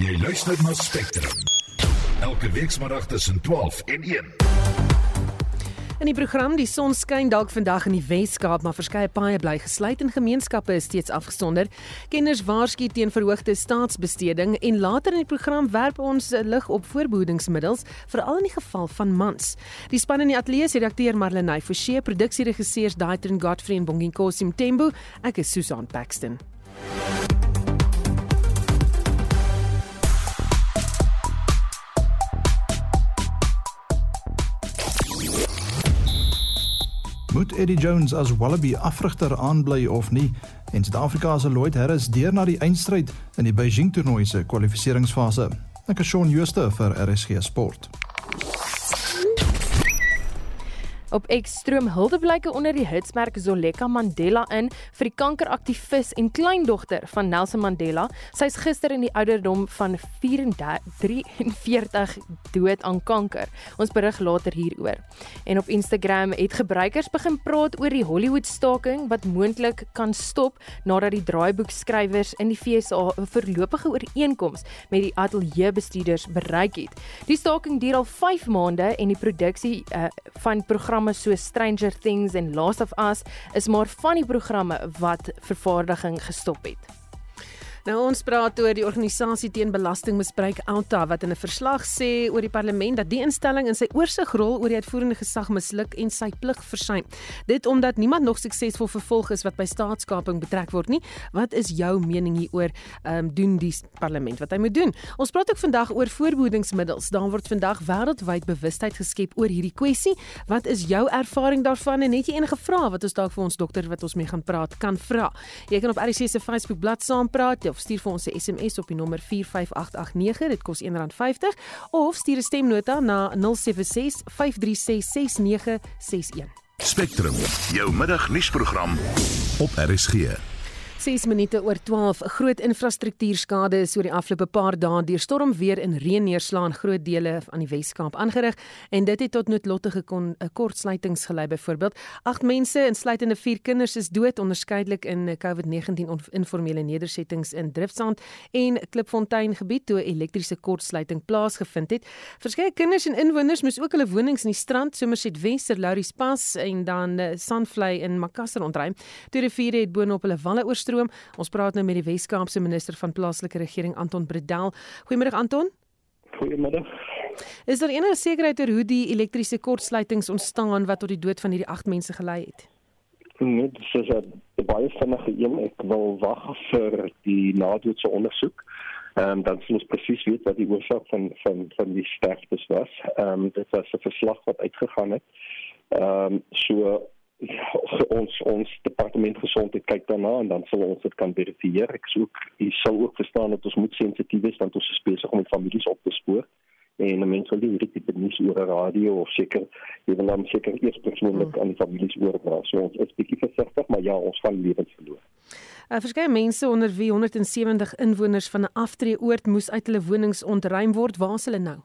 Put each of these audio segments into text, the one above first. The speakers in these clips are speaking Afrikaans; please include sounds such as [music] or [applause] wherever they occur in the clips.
Jy luister na Spectrum. Elke weekmiddag tussen 12 en 1. In die program Die son skyn dalk vandag in die Wes-Kaap, maar verskeie paaie bly gesluit en gemeenskappe is steeds afgesonder. Kenners waarsku teen verhoogde staatsbesteding en later in die program werp ons lig op voorbehoedingsmiddels, veral in die geval van mans. Die span in die ateljee se redakteur Marlenae Forsie, produksieregisseurs Daitrin Godfrey en Bongin Tembu. Ek is Susan Paxton. Moet Eddie Jones as Wallaby afrigter aanbly of nie? En Suid-Afrika se Lloyd Harris deur na die eindstryd in die Beijing toernooi se kwalifikasiefase. Ek is Shaun Schuster vir RSG Sport. Op X-stroom huldeblyke onder die hitsmerk Zoleka Mandela in vir die kankeraktivis en kleindogter van Nelson Mandela. Sy's gister in die ouderdom van 43 [laughs] dood aan kanker. Ons berig later hieroor. En op Instagram het gebruikers begin praat oor die Hollywood staking wat moontlik kan stop nadat die draaiboekskrywers in die FSA 'n voorlopige ooreenkoms met die ateljeebestuurders bereik het. Die staking duur al 5 maande en die produksie uh, van programme programme so Stranger Things en Last of Us is maar van die programme wat vervaardiging gestop het. Nou ons praat oor die organisasie teen belastingmisbruik Alta wat in 'n verslag sê oor die parlement dat die instelling in sy oorsigrol oor die uitvoerende gesag misluk en sy plig versuim. Dit omdat niemand nog suksesvol vervolg is wat by staatskaping betrek word nie. Wat is jou mening hieroor? Ehm um, doen die parlement wat hy moet doen? Ons praat ook vandag oor voorbehoedingsmiddels. Daar word vandag wêreldwyd bewustheid geskep oor hierdie kwessie. Wat is jou ervaring daarvan en het jy enige vrae wat ons dalk vir ons dokter wat ons mee gaan praat kan vra? Jy kan op RC se Facebook bladsy saampraat of stuur vir ons 'n SMS op die nommer 45889. Dit kos R1.50 of stuur 'n stemnota na 076 536 6961. Spectrum, jou middagnuusprogram op RSG. 6 minute oor 12. 'n Groot infrastruktuurskade is oor die afgelope paar dae deur stormweer en reën neerslaan groot dele aan die Wes-Kaap aangerig en dit het tot noodlottige kon 'n eh, kortsluitings gelei byvoorbeeld. 8 mense insluitende 4 kinders is dood onderskeidelik in COVID-19 informele nedersettings in Driftsand en Klipfontein gebied toe elektriese kortsluiting plaasgevind het. Verskeie kinders en inwoners moes ook hulle wonings in die strand Somerset Wester, Laurie Pass en dan eh, Sandvlei in Makassar ontruim. Toe riviere het boonop hulle walle oor stroom. Ons praat nou met die Wes-Kaapse minister van plaaslike regering Anton Bredel. Goeiemôre Anton. Goeiemôre. Is daar enige sekerheid oor hoe die elektriese kortsluitings ontstaan wat tot die dood van hierdie 8 mense gelei het? Nee, dit is 'n baie vinnige een. Ek wil wag vir die nadoetse ondersoek. Ehm um, dan sien ons presies weet wat die oorsaak van van van die sterftes was. Ehm um, dit was 'n verslag wat uitgegaan het. Ehm um, so ons ons departement gesondheid kyk daarna en dan sal ons dit kan verifieer. Ek soek jy sal ook verstaan dat ons moet sensitief wees want ons is besig om families op te spoor en mense wil nie hierdie tipe nuus oor 'n radio of seker jy wil dan seker eers persoonlik hmm. aan die families oordra. So ons is bietjie versigtig, maar ja, ons gaan lewens verloor. Uh, Verskeie mense onder wie 170 inwoners van 'n aftreeoord moes uit hulle wonings ontruim word. Waar is hulle nou?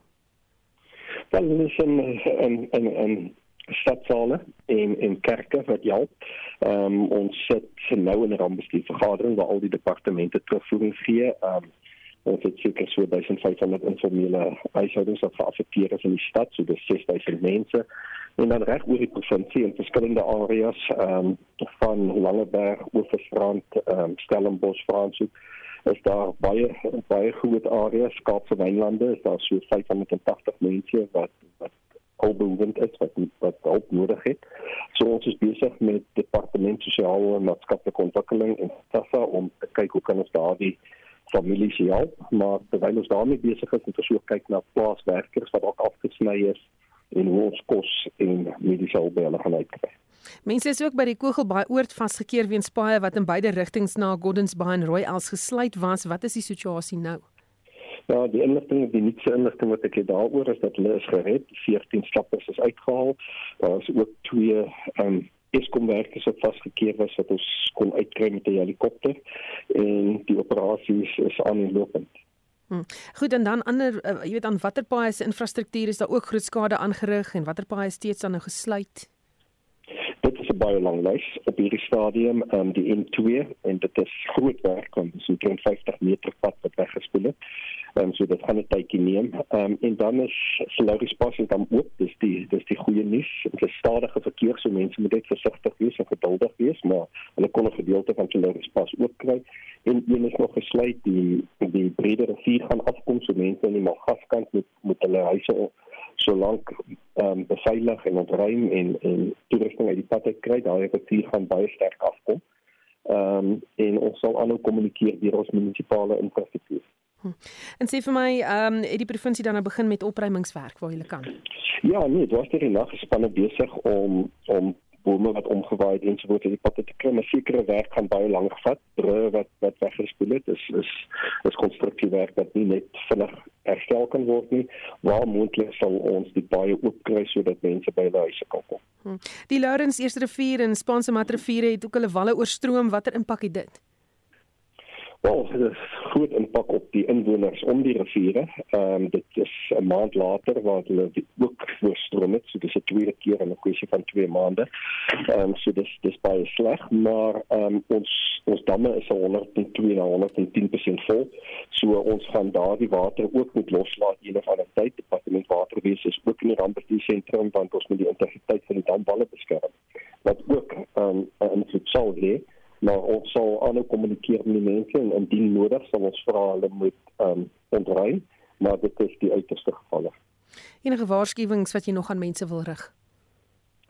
Wel, hulle is in in in in stadsale en en kerke wat help. Ehm um, ons sit nou in 'n rampbestuur vergadering waar al die departemente terugvoering gee. Ehm um, ons het seker so 1500 informele huishoudings wat geaffekteer is in die stad, so dis 6000 mense. En dan reg oor die provinsie in verskillende areas ehm um, van Langeberg, Oeverstrand, ehm um, Stellenbosch, Franshoek is daar baie baie groot areas, Kaapse Wynlande, is daar so 580 mense wat wat albehoewend is wat wat hulp nodig het. So ons is besig met departement sosiale en maatskaplike ontwikkeling en SASSA om te kyk hoe kan ons daardie families help, maar terwyl ons daarmee besig is, moet ons ook kyk na plaaswerkers wat ook afgesny is en hoe ons kos en mediese hulp by hulle gaan uitkry. Mense is ook by die Kogelbaai oord vasgekeer weens paaie wat in beide rigtings na Gordons Bay en Rooi Els gesluit was. Wat is die situasie nou? Ja, die inligting, die nuutste inligting wat ek het daaroor is dat hulle is gered, 14 stappers is uitgehaal. Daar is ook twee ehm um, Eskom werkers wat vasgekeer was wat ons kon uitkry met 'n helikopter en die operasie is, is aanlopend. Hmm. Goed en dan ander uh, jy weet aan watter paaie se infrastruktuur is daar ook groot skade aangerig en watter paaie steeds dan nou gesluit? Dit is 'n baie lang lys op hierdie stadium, ehm um, die N2 en dit is groot werk want dit is 'n 50 meter pad wat weggespoel het. Ehm um, so dit gaan 'n tydjie neem. Ehm um, en dan is Solaris Pas is dan oop. Dis die dis die goeie nuus. Dit is stadige verkeer, so mense moet net versigtig wees en geduldig wees, maar hulle kon 'n gedeelte van Solaris Pas ook kry. En een is nog gesluit die die Brede rivier gaan afkom, so mense in die Malgaskant moet moet hulle huise solank ehm um, beveilig en ontruim en en toerusting uit die pad uit kry, daai rivier gaan baie sterk afkom. Ehm um, en ons sal aanhou kommunikeer deur ons munisipale infrastruktuur. Hm. En sê vir my, ehm um, het die provinsie dan nou begin met opruimingswerk waar jy kan? Ja, nee, daar is hierdie naggespanne besig om om bome wat omgewaai het en so voort die patte te kry, maar sekere werk gaan baie lank vat. Brûe wat wat weggespoel het, is is is konstruktiewe werk wat nie net vinnig herstel kan word nie, waar moontlik sal ons die baie oop kry sodat mense by hulle huise kan kom. Hm. Die Lawrence Eerste Rivier en Spaanse Matrivier het ook hulle walle oorstroom. Watter impak het dit? Wel, dit is groot impak op die inwoners om die riviere. Ehm um, dit is 'n maand later waar hulle ook voorstroom het, so dis 'n tweede keer in 'n kwessie van 2 maande. Ehm um, so dis dis baie sleg, maar ehm um, ons ons damme is al 102 na 110% vol. So ons gaan daardie water ook moet loslaat een of ander tyd. Departement Waterwese is ook in die rampbestuur sentrum want ons moet die integriteit van die damwalle beskerm. Wat ook ehm um, 'n invloed sal hê maar ons sal aanhou kommunikeer met die mense en indien nodig sal ons vra hulle moet ehm um, ontruim maar dit is die uiterste gevalle. Enige waarskuwings wat jy nog aan mense wil rig?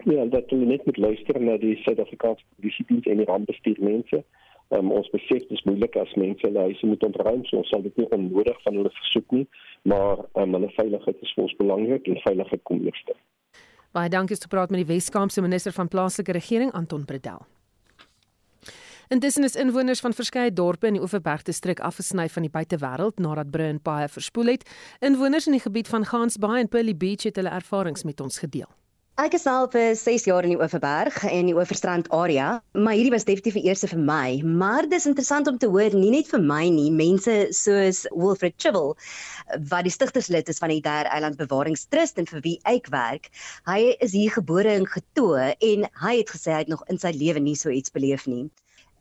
Ja, dat hulle net moet luister na die Suid-Afrikaanse disiplines en die rampbestuur mense. Um, ons besef dit is moeilik as mense hulle huise moet ontruim, so ons sal dit nie onnodig van hulle versoek nie, maar um, hulle veiligheid is vir ons belangrik en veiligheid kom eerste. Baie dankie om te praat met die Wes-Kaapse minister van plaaslike regering Anton Bredel. Intussen is inwoners van verskeie dorpe in die Oeverberg-distrik afgesny van die buitewêreld nadat brûe en paaie verspoel het. Inwoners in die gebied van Gansbaai en Pearly Beach het hulle ervarings met ons gedeel. Ek is al vir 6 jaar in die Oeverberg en die Oeverstrand area, maar hierdie was definitief die eerste vir my. Maar dis interessant om te hoor nie net vir my nie, mense soos Wilfred Chivel wat die stigterslid is van die Daar Eiland Bewaringstrust en vir wie ek werk. Hy is hier gebore en getoe en hy het gesê hy het nog in sy lewe nie so iets beleef nie.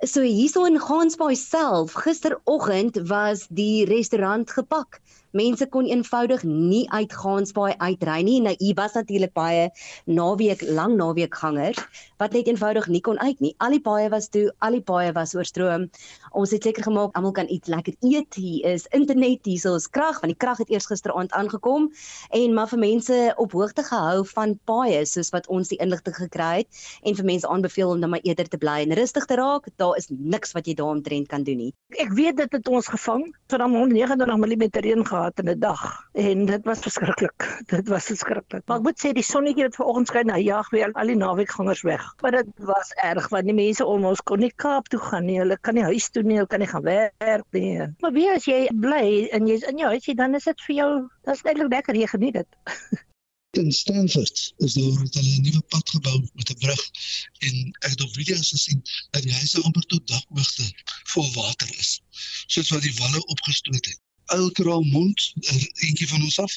So hierso in Gansbaai self, gisteroggend was die restaurant gepak mense kon eenvoudig nie uit Gansbaai uitry nie. Nou hier was natuurlik baie naweek lang naweekgangers wat net eenvoudig nie kon uit nie. Al die paaie was toe, al die paaie was oorstroom. Ons het seker gemaak almal kan iets lekker eet. Hier is internet, hier is krag, want die krag het eers gisteraand aangekom en maar vir mense op hoogte gehou van paaie soos wat ons die inligting gekry het en vir mense aanbeveel om dan maar eerder te bly en rustig te raak. Daar is niks wat jy daaromtrent kan doen nie. Ek weet dit het ons gevang vir dan 139 mm reën gehad gehad in 'n dag en dit was verskriklik. Dit was verskriklik. Maar ek moet sê die sonnetjie wat vanoggend skyn, hy jaag weer al die naweekgangers weg. Maar dit was erg want die mense om ons kon nie Kaap toe gaan nie. Hulle kan nie huis toe nie, hulle kan nie gaan werk nie. Maar wie as jy bly en jy's in jou huisie, dan is dit vir jou, dit is eintlik lekker jy geniet dit. [laughs] in Stanford is daar het hulle 'n nuwe pad gebou met 'n brug en ek het op video's gesien dat die huise amper tot dakhoogte vol water is soos wat die walle opgestoot het Ultramond eentjie van ons af.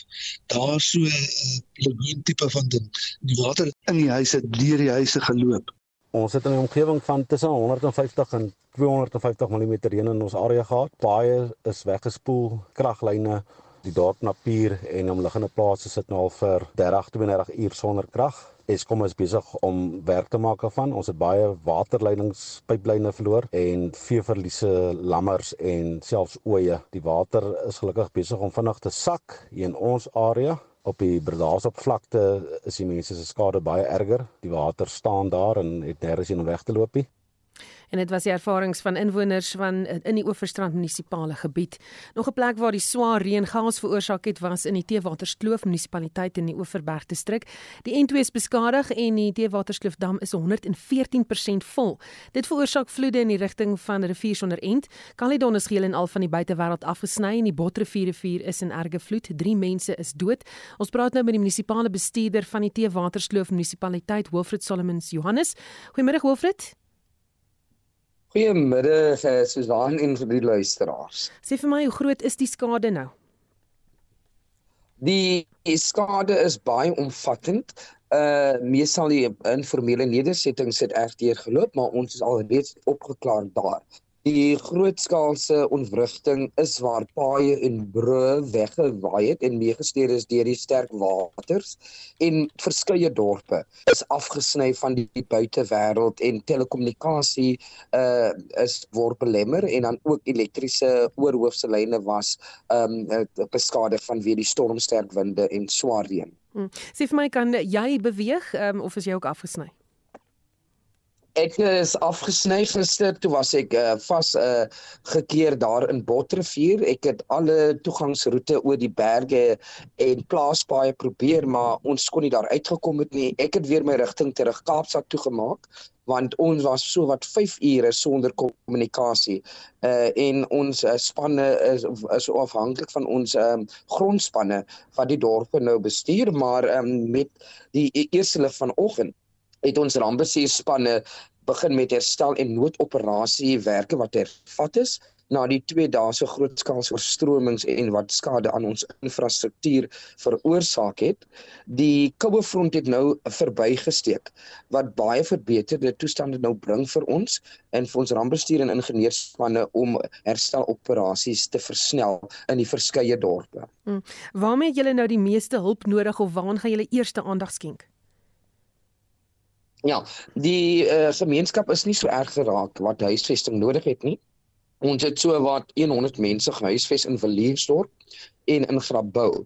Daar so 'n uh, lagoon tipe van ding. Die water in die huise deur die huise geloop. Ons het in 'n omgewing van tussen 150 en 250 mm reën in ons area gehad. Baie is weggespoel, kraglyne, die dorp Napier en omliggende plase sit nou al vir 30 32 uur sonder krag. Eskom is besig om werk te maak daarvan. Ons het baie waterleidingspyplyne verloor en veeverliese, lammers en selfs ooe. Die water is gelukkig besig om vinnig te sak in ons area. Op die Bredasopvlakte is die mense se skade baie erger. Die water staan daar en het nêrens heen om weg te loop nie en dit was die ervarings van inwoners van in die Oeverstrand munisipale gebied. Nog 'n plek waar die swaar reën chaos veroorsaak het was in die Teewaterskloof munisipaliteit in die Oeverberg distrik. Die N2 is beskadig en die Teewaterskloofdam is 114% vol. Dit veroorsaak vloede in die rigting van rivier sonder end. Caledon is geheel en al van die buitewêreld afgesny en die Botrivier rivier is in erge vloed. 3 mense is dood. Ons praat nou met die munisipale bestuurder van die Teewaterskloof munisipaliteit, Wilfred Solomons Johannes. Goeiemôre Wilfred. Goeiemiddag eh, Susan en vir die luisteraars. Sê vir my hoe groot is die skade nou? Die, skade is baie omvattend. Uh meestal die informele nedersettings het erg deur geloop, maar ons is al reeds opgeklaar daar. Die grootskaalse ontwrigting is waar paaie en brûe weggewaai het en meegesteer is deur die sterk waters en verskeie dorpe is afgesny van die buitewêreld en telekommunikasie uh is word belemmer en dan ook elektriese oorhoofse lyne was um beskadig vanweë die stormsterk winde en swaar reën. Hmm. Sê vir my kan jy beweeg um, of is jy ook afgesny? Ek is afgesny gister, toe was ek uh, vas uh, gekeer daar in Botrivier. Ek het alle toegangsroete oor die berge en plaaspaaie probeer, maar ons kon nie daar uitgekom het nie. Ek het weer my rigting terug Kaapstad toe gemaak want ons was so wat 5 ure sonder kommunikasie. Uh en ons uh, spanne is is afhanklik van ons um grondspanne wat die dorpe nou bestuur, maar um met die e-, eerste lig vanoggend het ons rampbestuur spanne begin met herstel en noooperasie werke wat hervat is na die 2 dae se grootskaalse oorstromings en wat skade aan ons infrastruktuur veroorsaak het. Die koue front het nou verbygesteek wat baie verbeterde toestande nou bring vir ons en vir ons rampbestuur en ingenieurspanne om hersteloperasies te versnel in die verskeie dorpe. Hmm. Waarmee het julle nou die meeste hulp nodig of waaraan gaan julle eerste aandag skenk? Ja, die uh, gemeenskap is nie so erg geraak wat huisvesting nodig het nie. Ons het so wat 100 mense gehuisves in Villiersdorp en in Grabouw.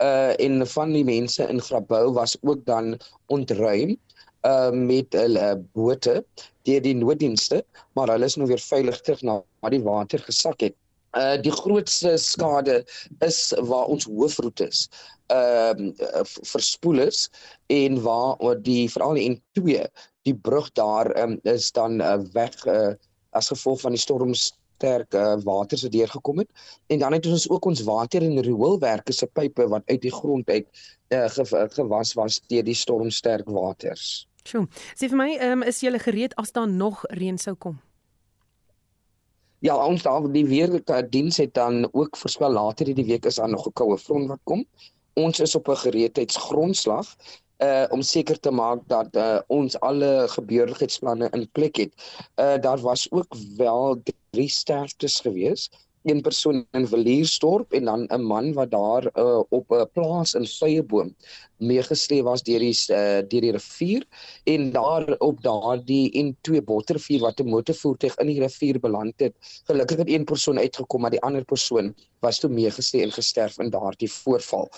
Uh en van die mense in Grabouw was ook dan ontruim uh met hulle bote deur die nooddienste, maar hulle is nou weer veilig terug na die water gesak het. Uh die grootste skade is waar ons hoofroetes ehm uh, verspoel is en waar die veral in 2 die brug daar um, is dan uh, weg uh, as gevolg van die storms sterk uh, water se deurgekom het en dan het ons ook ons water en rioolwerke se pipe wat uit die grond uit uh, gewas was deur die stormsterk waters. Sjoe. Sê vir my, um, is jy gereed as daar nog reën sou kom? Ja, ons daar die weer diens het dan ook voorspel later hierdie week is daar nog 'n koue front wat kom ons is op 'n gereedheidsgrondslag uh om seker te maak dat uh ons alle gebeurligheidsplanne in plek het. Uh daar was ook wel drie sterftes gewees. Een persoon in Villiersdorp en dan 'n man wat daar uh op 'n plaas in Vyeboom meegesleep was deur die uh deur die rivier en daar op daardie N2 Botterrivier wat 'n motorvoertuig in die rivier beland het. Gelukkig het een persoon uitgekom, maar die ander persoon was toe meegesleep en gesterf in daardie voorval.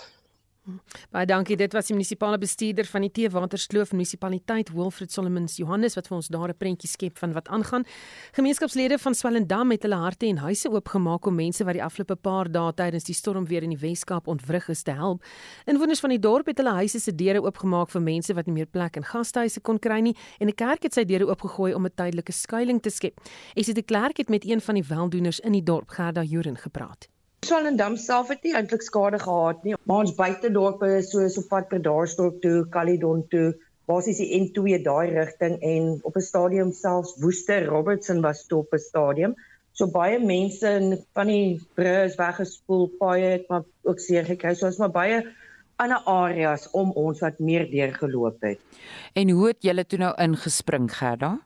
Baie dankie. Dit was die munisipale bestuurder van die Teewaterskloof munisipaliteit Wilfred Solomons Johannes wat vir ons daar 'n prentjie skep van wat aangaan. Gemeenskapslede van Swellendam het hulle harte en huise oopgemaak om mense wat die afgelope paar dae tydens die storm weer in die Weskaap ontwrig is te help. Inwoners van die dorp het hulle huise se deure oopgemaak vir mense wat nie meer plek in gastehuise kon kry nie en 'n kerk het sy deure oopgegooi om 'n tydelike skuilings te skep. Esie de Klerk het met een van die weldoeners in die dorp, Gerda Joren, gepraat. Swellendam self het nie eintlik skade gehad nie. Maar ons buitedorpe soos op pad per Daarstorp toe, Calydon toe, basies die N2 daai rigting en op 'n stadium selfs Woester Robertson was toe op 'n stadium. So baie mense van die brûe is weggespoel, paaie het maar ook seer gekry. So ons maar baie ander areas om ons wat meer deurgeloop het. En hoe het julle toe nou ingespring, Gerda?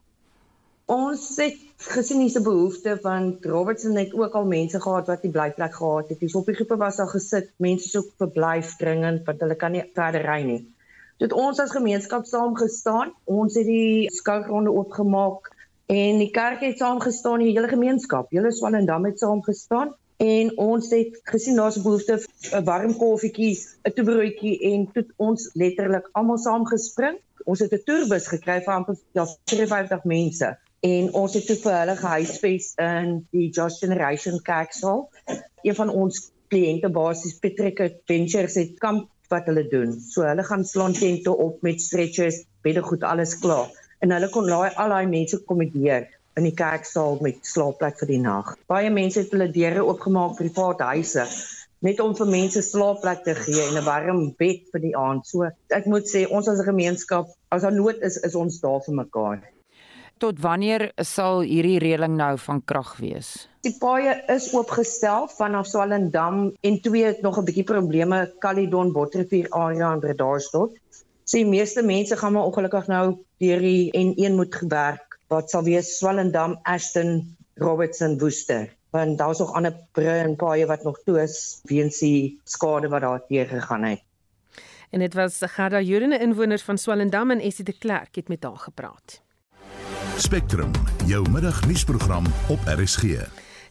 Ons het gesien hierse behoefte van Robertson het ook al mense gehad wat nie blyplek gehad het. Dis op die groepe was daar gesit, mense soek verblyf dringend want hulle kan nie verder ry nie. Dit ons as gemeenskap saam gestaan, ons het die skougronde oopgemaak en die kerk het saam gestaan, die hele gemeenskap, hele Swellendam het saam gestaan en ons het gesien daar's behoefte 'n warm koffietjie, 'n toebroodjie en toe ons letterlik almal saam gespring. Ons het 'n toerbus gekry vir amper ja 53 mense en ons het toe vir hulle gehuisves in die Josh Generation Kerksaal. Een van ons kliënte basies Patrick Adventures het kamp wat hulle doen. So hulle gaan slaan tente op met stretchers, beddegoed, alles klaar. En hulle kon laai al daai mense kommodeer in die kerksaal met slaapplek vir die nag. Baie mense het hulle deure oopgemaak vir private huise net om vir mense slaapplek te gee en 'n warm bed vir die aand. So ek moet sê ons as 'n gemeenskap, as daar nood is, is ons daar vir mekaar tot wanneer sal hierdie reëling nou van krag wees? Die paaie is oopgestel vanaf Swellendam en twee het nog 'n bietjie probleme Caledon Botterrivier area in Bredasdorp. Sê die meeste mense gaan maar ongelukkig nou deur die N1 moet gewerk wat sal wees Swellendam, Ashton, Robertson Woester. Want daar's nog ander brûe en paaie wat nog toe is weens die skade wat daar teë gegaan het. En dit was Gerda Jurene inwoners van Swellendam en Essie de Klerk het met haar gepraat. Spectrum, jou middagnuusprogram op RSG.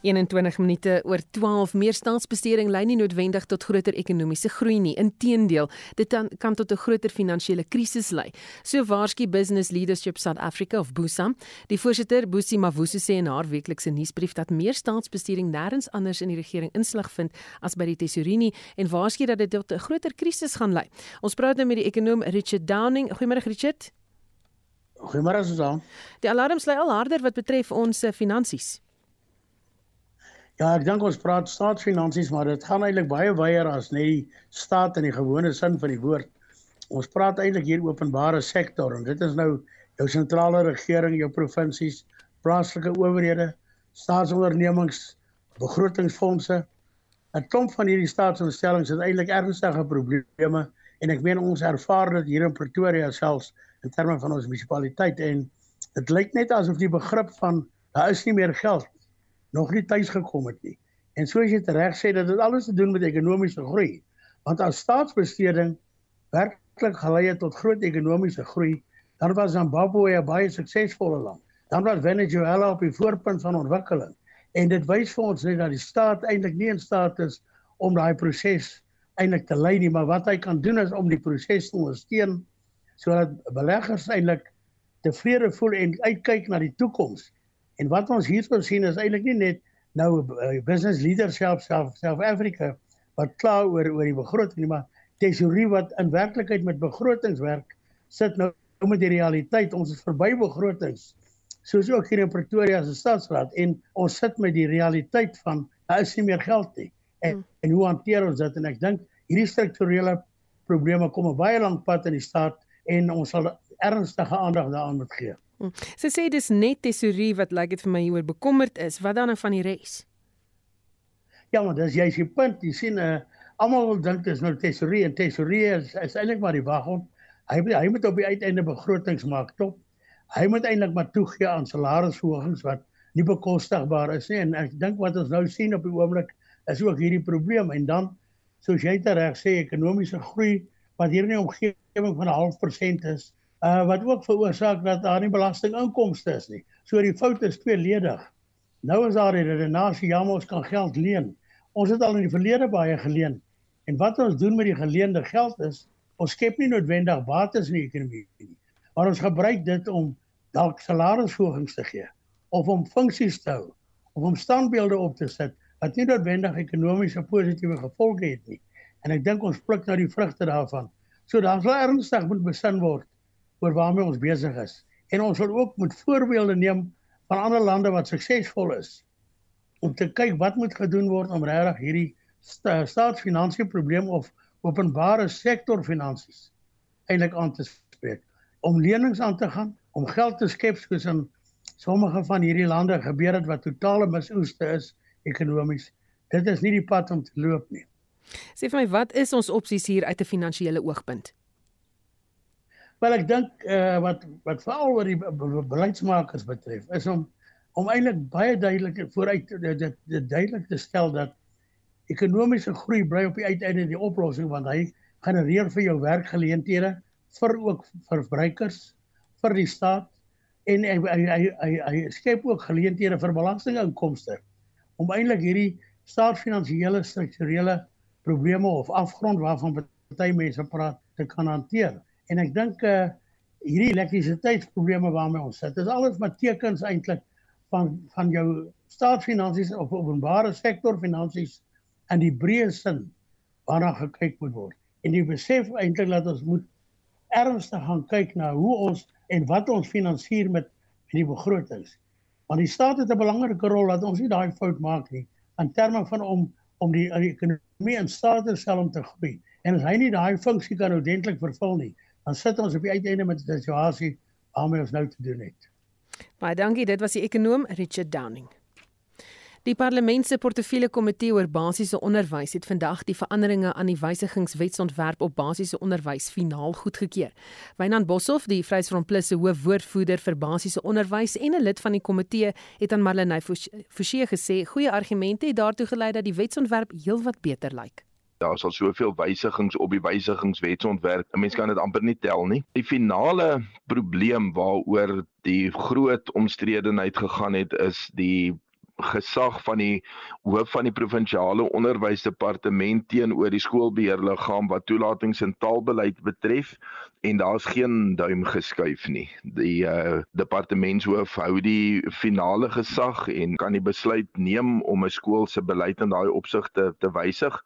21 minute oor 12 meer staatsbesteding lei nie noodwendig tot groter ekonomiese groei nie. Inteendeel, dit kan, kan tot 'n groter finansiële krisis lei. So waarsku Business Leadership South Africa of BUSA. Die voorsitter, Busi Mavusi sê in haar weeklikse nuusbrief dat meer staatsbesteding nêrens anders in die regering inslag vind as by die tesourier nie en waarsku dat dit tot 'n groter krisis gaan lei. Ons praat nou met die ekonom Richard Downing. Goeiemôre Richard. Goeiemôre Susan. Die alarms lei al harder wat betref ons finansies. Ja, ek dink ons praat staatsfinansies, maar dit gaan eintlik baie wyeer as net die staat in die gewone sin van die woord. Ons praat eintlik hier openbare sektor en dit is nou jou sentrale regering, jou provinsies, plaaslike owerhede, staatsondernemings, begrotingsfondse. 'n Klomp van hierdie staatsinstellings het eintlik ernstige probleme en ek meen ons ervaar dit hier in Pretoria selfs in terme van ons munisipaliteit en dit lyk net asof die begrip van daar is nie meer geld nog nie tuis gekom het nie. En soos jy reg sê dat dit alles te doen met ekonomiese groei. Want as staatsbesteding werklik gelei het tot groot ekonomiese groei, dan was Zimbabwe 'n baie suksesvolle land. Dan was Venezuela op die voorpunt van ontwikkeling. En dit wys vir ons net dat die staat eintlik nie in staat is om daai proses eintlik te lei nie, maar wat hy kan doen is om die proses te ondersteun sodat beleggers eintlik tevrede voel en uitkyk na die toekoms En wat ons hierso sien is eintlik nie net nou uh, business leadership self South Africa wat kla oor oor die begroting nie, maar tesorie wat in werklikheid met begrotingswerk sit nou met die realiteit. Ons is verby begrotings. Soos ook hier in Pretoria se stadsraad en ons sit met die realiteit van daar is nie meer geld nie. En, hmm. en hoe hanteer ons dit? En ek dink hierdie strukturele probleme kom 'n baie lank pad in die staat en ons sal ernstige aandag daaraan moet gee. Hm. Sy sê dis net tesorie wat lyk dit vir my hieroor bekommerd is. Wat dan van die res? Ja, maar dis jy's die punt. Jy sien uh almal wil dink dis nou tesorie en tesorie is, is eintlik maar die wagon. Hy hy moet op die uiteinde begrotings maak top. Hy moet eintlik maar toegee aan salarisverhogings wat nie bekostigbaar is nie en ek dink wat ons nou sien op die oomblik is ook hierdie probleem en dan soos jy reg sê ekonomiese groei wat hier in die omgewing van 'n half persent is uh wat ook veroorsaak dat daar nie belastinginkomste is nie. So die fout is tweeledig. Nou is daar 'n redenasie ja, ons kan geld leen. Ons het al in die verlede baie geleen. En wat ons doen met die geleende geld is, ons skep nie noodwendig bates in die ekonomie nie. Maar ons gebruik dit om dalk salarisverhogings te gee of om funksies te hou of om standbeelde op te sit wat nie noodwendig ekonomiese positiewe gevolge het nie. En ek dink ons pluk nou die vrugte daarvan. So dan sal ernstig moet besin word oor waarmee ons besig is. En ons wil ook moet voorbeelde neem van ander lande wat suksesvol is om te kyk wat moet gedoen word om regtig hierdie sta staatsfinansiële probleem of openbare sektor finansies eintlik aan te spreek om lenings aan te gaan om geld te skep soos in sommige van hierdie lande gebeur het wat totale misoeste is ekonomies dit is nie die pad om te loop nie sê vir my wat is ons opsies hier uit 'n finansiële oogpunt? Wel ek dink uh, wat wat veral oor die beleidsmakers betref is om om eintlik baie duidelik vooruit dit, dit duidelik te stel dat ekonomiese groei bly op die uiteinde die oplossing want hy genereer vir jou werkgeleenthede vir ook verbruikers vir die staat en hy hy hy, hy, hy skep ook geleenthede vir belastinginkomste om eintlik hierdie staatsfinansiële strukturele probleme of afgrond waarvan party mense praat te kan hanteer. En ek dink uh hierdie elektrisiteitsprobleme waarmee ons sit, is alles maar tekens eintlik van van jou staatsfinansies of openbare sektor finansies in die breë sin waarna gekyk moet word. En jy besef eintlik dat ons moet ernstig gaan kyk na hoe ons en wat ons finansier met met die begrotings. Want die staat het 'n belangrike rol dat ons nie daai fout maak nie in terme van om om die, die ekonomie in staat te stel om te groei. En as hy nie daai funksie kan ordentlik vervul nie, dan sit ons op die uiteinde met 'n situasie waarmee ons nou te doen het. Baie dankie, dit was die ekonom Richard Downing. Die Parlement se portefeulje komitee oor basiese onderwys het vandag die veranderinge aan die wysigingswetsontwerp op basiese onderwys finaal goedgekeur. Wynand Boshoff, die Vryheidsfront Plus se hoofwoordvoerder vir basiese onderwys en 'n lid van die komitee, het aan Marlenae Forsie gesê goeie argumente het daartoe gelei dat die wetsontwerp heelwat beter lyk daar is al soveel wysigings op die wysigingswetsontwerp. 'n Mens kan dit amper nie tel nie. Die finale probleem waaroor die groot omstredenheid gegaan het is die gesag van die hoof van die provinsiale onderwysdepartement teenoor die skoolbeheerliggaam wat toelatings en taalbeleid betref en daar's geen duim geskuif nie. Die uh, departementshoof hou die finale gesag en kan die besluit neem om 'n skool se beleid in daai opsigte te wysig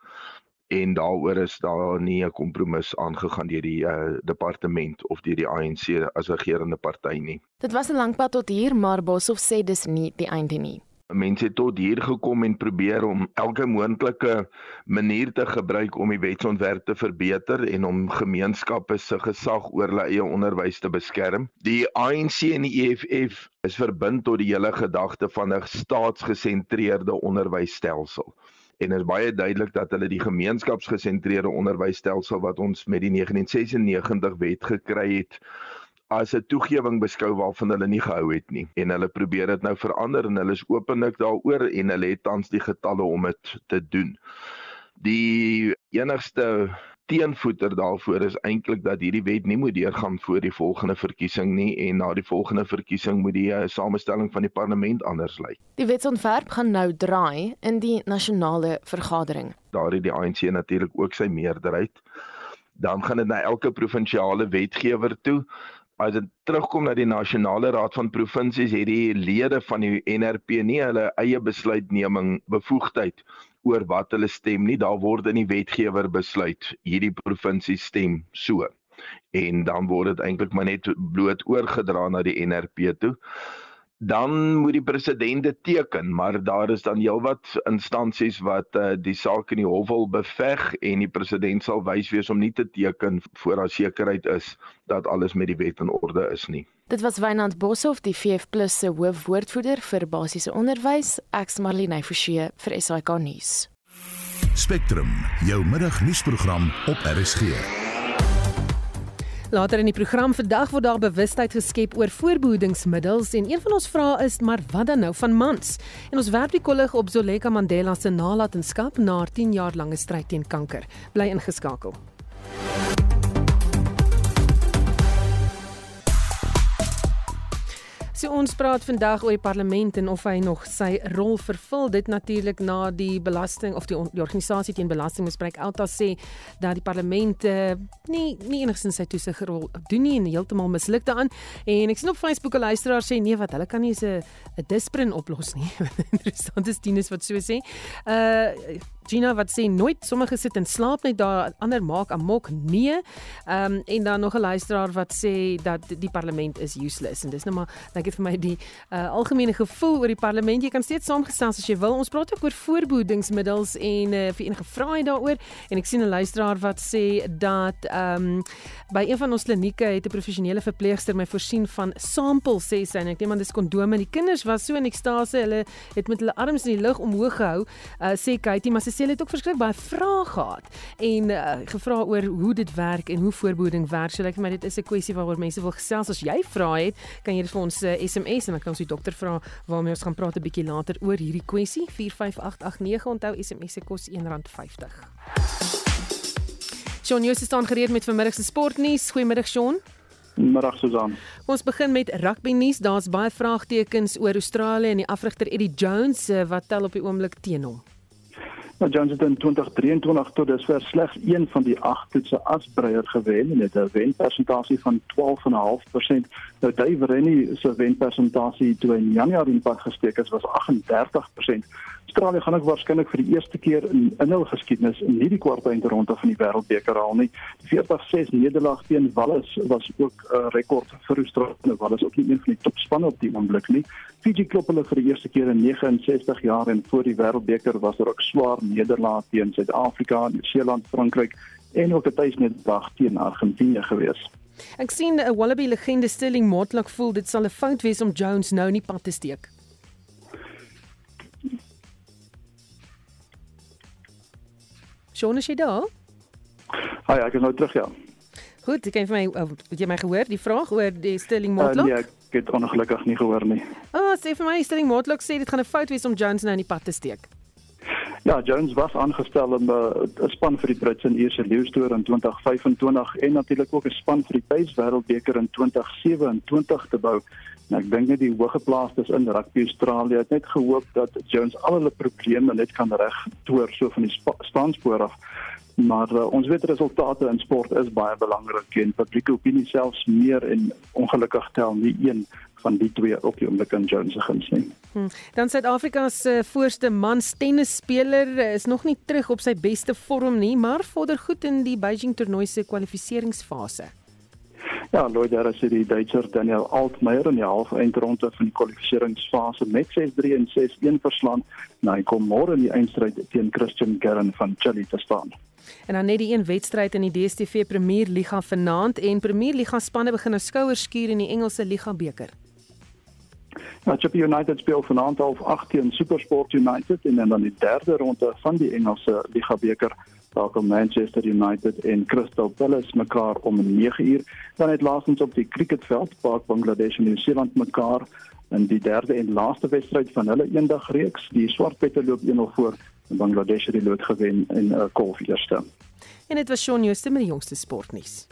en daaroor is daar nie 'n kompromis aangegaan deur die uh, departement of deur die ANC as regerende party nie. Dit was 'n lang pad tot hier, maar Boshoff sê dis nie die einde nie. Mense het tot hier gekom en probeer om elke moontlike manier te gebruik om die wetsontwerp te verbeter en om gemeenskappe se gesag oor hulle eie onderwys te beskerm. Die ANC en die EFF is verbind tot die hele gedagte van 'n staatsgesentreerde onderwysstelsel en is baie duidelik dat hulle die gemeenskapsgesentreerde onderwysstelsel wat ons met die 1996 wet gekry het as 'n toegewing beskou waarvan hulle nie gehou het nie en hulle probeer dit nou verander en hulle is openlik daaroor en hulle het tans die getalle om dit te doen. Die enigste teenvoeter daarvoor is eintlik dat hierdie wet nie moet deurgaan voor die volgende verkiesing nie en na die volgende verkiesing moet die uh, samestelling van die parlement anders lyk. Die wetsontwerp gaan nou draai in die nasionale vergadering. Daar het die ANC natuurlik ook sy meerderheid. Dan gaan dit na elke provinsiale wetgewer toe. As dit terugkom na die nasionale raad van provinsies het die lede van die NRP nie hulle eie besluitneming bevoegdheid oor wat hulle stem nie. Daar word in die wetgewer besluit hierdie provinsie stem so. En dan word dit eintlik maar net bloot oorgedra na die NRP toe. Dan moet die president dit teken, maar daar is dan heelwat instansies wat uh, die saak in die hof wil beveg en die president sal wys wees om nie te teken voor daar sekerheid is dat alles met die wet in orde is nie. Dit was Wynand Boshoff, die VF+ se hoofwoordvoerder vir basiese onderwys, Ex Marlene Forsie vir SAK nuus. Spectrum, jou middagnuusprogram op RSG. Later in die program vandag word daar bewustheid geskep oor voorbehoedingsmiddels en een van ons vrae is maar wat dan nou van mans? En ons werp die kollig op Zoleka Mandela se nalatenskap na 10 jaar lange stryd teen kanker. Bly ingeskakel. So ons praat vandag oor die parlement en of hy nog sy rol vervul. Dit natuurlik na die belasting of die, die organisasie teen belastingmisbruik Alta sê dat die parlement uh, nie nie enigstens sy toesigrol doen nie en heeltemal misluk daaraan. En ek sien op Facebook 'n luisteraar sê nee wat hulle kan nie 'n 'n disprin oplos nie. [laughs] Interessant is Tinus wat so sê. Uh Gina wat sê nooit sommige sit en slaap net daar ander maak amok nee. Ehm um, en dan nog 'n luisteraar wat sê dat die parlement is useless en dis nou maar dink ek vir my die uh, algemene gevoel oor die parlement. Jy kan steeds saamgestel as jy wil. Ons praat ook oor voorbehoedingsmiddels en uh, vir enige vrae daaroor en ek sien 'n luisteraar wat sê dat ehm um, by een van ons klinieke het 'n professionele verpleegster my voorsien van sampel sê sy en ek neem aan dis kondome. Die kinders was so in ekstase. Hulle het met hulle arms in die lug omhoog gehou. Uh, sê Katie, maar sy sê hulle het ook verskriklik baie vrae gehad en uh, gevra oor hoe dit werk en hoe voorbehoeding werk. So ek maar dit is 'n kwessie waaroor mense wil gesels. As jy vrae het, kan jy dit vir ons uh, eh, SMS en dan kan ons die dokter vra waarmee ons gaan praat 'n bietjie later oor hierdie kwessie. 45889 onthou SMS se kos R1.50. Shaun Joost staan gereed met vanmiddag se sportnuus. Goeiemiddag Shaun. Middag Susan. Ons begin met rugby nuus. Daar's baie vraagtekens oor Australië en die afrigter Eddie Jones eh, wat tel op die oomblik teen hom. Nou Johnson in 2023 tot dusver slegs een van die 8 toetse as breier gewen en het 'n wenpersentasie van 12.5%. Nou Dave Rennie se wenpersentasie toe in Januarie in pad gesteek is was 38%. Australië gaan ook waarskynlik vir die eerste keer in in hul geskiedenis nie die kwartfinale van die Wêreldbeker haal nie. Die 40-6 nederlaag teen Wallis was ook 'n uh, rekord vir Australië. Wallis ook nie een van die topspanne op die oomblik nie. Fiji klop hulle vir die eerste keer in 69 jaar en voor die Wêreldbeker was daar ook swaar nederlaag teen Suid-Afrika, Nieu-Seeland, Frankryk en ook 'n tuisnederlaag teen Argentinië gewees. Ek sien 'n Wallaby legende Sterling Motlak voel dit sal 'n fout wees om Jones nou nie pad te steek. Sean, is jy daar? Hi, ek is nou terug ja. Goed, jy kan vir my uh, het jy my gehoor die vraag oor die Sterling Motlop? Uh, nee, ek het ongelukkig nie gehoor nie. Ah, oh, sê vir my Sterling Motlop sê dit gaan 'n fout wees om Jones nou in die pad te steek. Ja, Jones was aangestel om uh, 'n span vir die Britse en Ierse leeustoer in 2025 en natuurlik ook 'n span vir die Pace Wêreldbeker in 2027 te bou. En ek dink net die hoëgeplaastes in rugby Australië het net gehoop dat Jones al hulle probleme net kan regtoer so van die staanspoor af. Maar uh, ons weet resultate in sport is baie belangrik en publieke opinie selfs meer en ongelukkig tel nie een van die twee op die oomblik in Jones se guns nie. Hmm. Dan Suid-Afrika se voorste mans tennisspeler is nog nie terug op sy beste vorm nie, maar vorder goed in die Beijing toernooi se kwalifikasiefase. Ja, Lloyd daar is die Duitser Daniel Altmaier in die halfeindronde van die kwalifikasiefase met 6-3 en 6-1 verslaan. Nou hy kom môre in die eindstryd teen Christian Garin van Chile te staan. En dan net die een wedstryd in die DStv Premier Liga vanaand en Premier Liga spanne begin nou skouers skuur in die Engelse Liga beker. Nou, Chippa United speel vanaand half 8 teen SuperSport United en dan die derde ronde van die Engelse Liga beker daar Manchester United en Crystal Palace mekaar om 9uur. Dan het laasens op die cricketveld Park Bangladesh en Nieu-Seeland mekaar in die derde en laaste wedstryd van hulle eendag reeks. Die Swartpette loop 1-0 voor en Bangladesh het die lood gewen in 'n uh, kolf eerste. En dit was Shaun Jooste met die jongste sportnuus.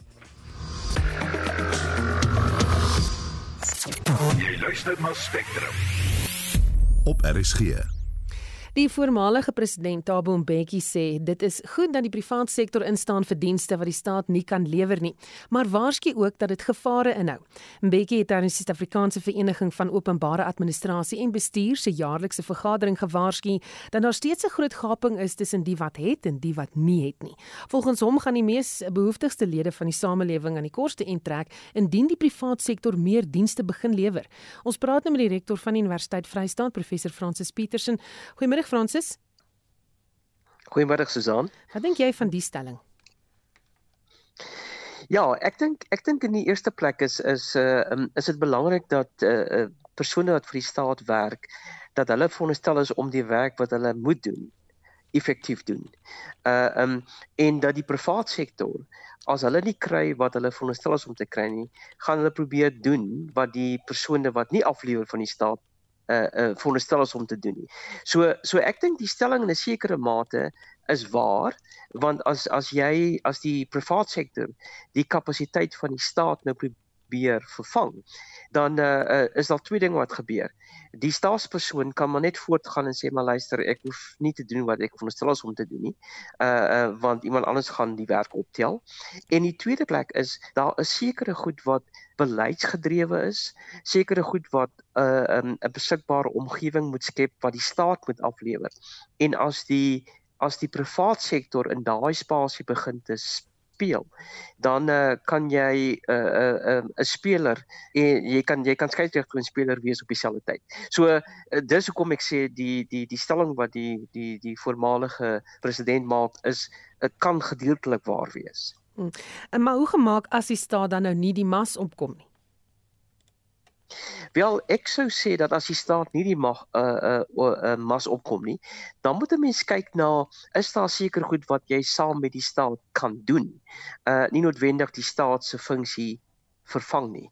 Jy luister na Spectrum. Op RSG. Die voormalige president Thabo Mbeki sê dit is goed dat die private sektor instaan vir dienste wat die staat nie kan lewer nie, maar waarsku ook dat dit gevare inhou. Mbeki het aan die Suid-Afrikaanse Vereniging van Openbare Administrasie en Bestuur se jaarlikse vergadering gewaarsku dat daar steeds 'n groot gaping is tussen die wat het en die wat nie het nie. Volgens hom gaan die mees behoeftigste lede van die samelewing aan die koste intrek indien die private sektor meer dienste begin lewer. Ons praat nou met die rektor van die Universiteit Vryheid, professor Francis Petersen. Goeiemôre Goeiemôre Francis. Goeiemôre Susan. Wat dink jy van die stelling? Ja, ek dink ek dink in die eerste plek is is uh um, is dit belangrik dat uh persone wat vir die staat werk dat hulle veronderstel is om die werk wat hulle moet doen effektief doen. Uh um en dat die private sektor as hulle nie kry wat hulle veronderstel is om te kry nie, gaan hulle probeer doen wat die persone wat nie aflewer van die staat uh uh veronderstel is om te doen nie. So so ek dink die stelling in 'n sekere mate is waar want as as jy as die private sektor die kapasiteit van die staat nou probeer vervang dan uh, uh is daar twee dinge wat gebeur. Die staatspersoon kan maar net voortgaan en sê maar luister ek hoef nie te doen wat ek veronderstel is om te doen nie. Uh uh want iemand anders gaan die werk optel. En die tweede plek is daar is sekere goed wat beleidsgedrewe is, sekere goed wat 'n uh, 'n 'n beskikbare omgewing moet skep wat die staat moet aflewer. En as die as die private sektor in daai spasie begin te speel, dan uh, kan jy 'n uh, 'n uh, 'n uh, speler en jy kan jy kan skeielik 'n speler wees op dieselfde tyd. So uh, dis hoekom ek sê die die die stelling wat die die die voormalige president maak is dit kan gedeeltelik waar wees. Hmm. Maar hoe gemaak as die staat dan nou nie die mas opkom nie? Wel, ek sou sê dat as die staat nie die mag 'n uh, 'n uh, uh, mas opkom nie, dan moet 'n mens kyk na is daar seker goed wat jy saam met die staat kan doen. Uh nie noodwendig die staat se funksie vervang nie.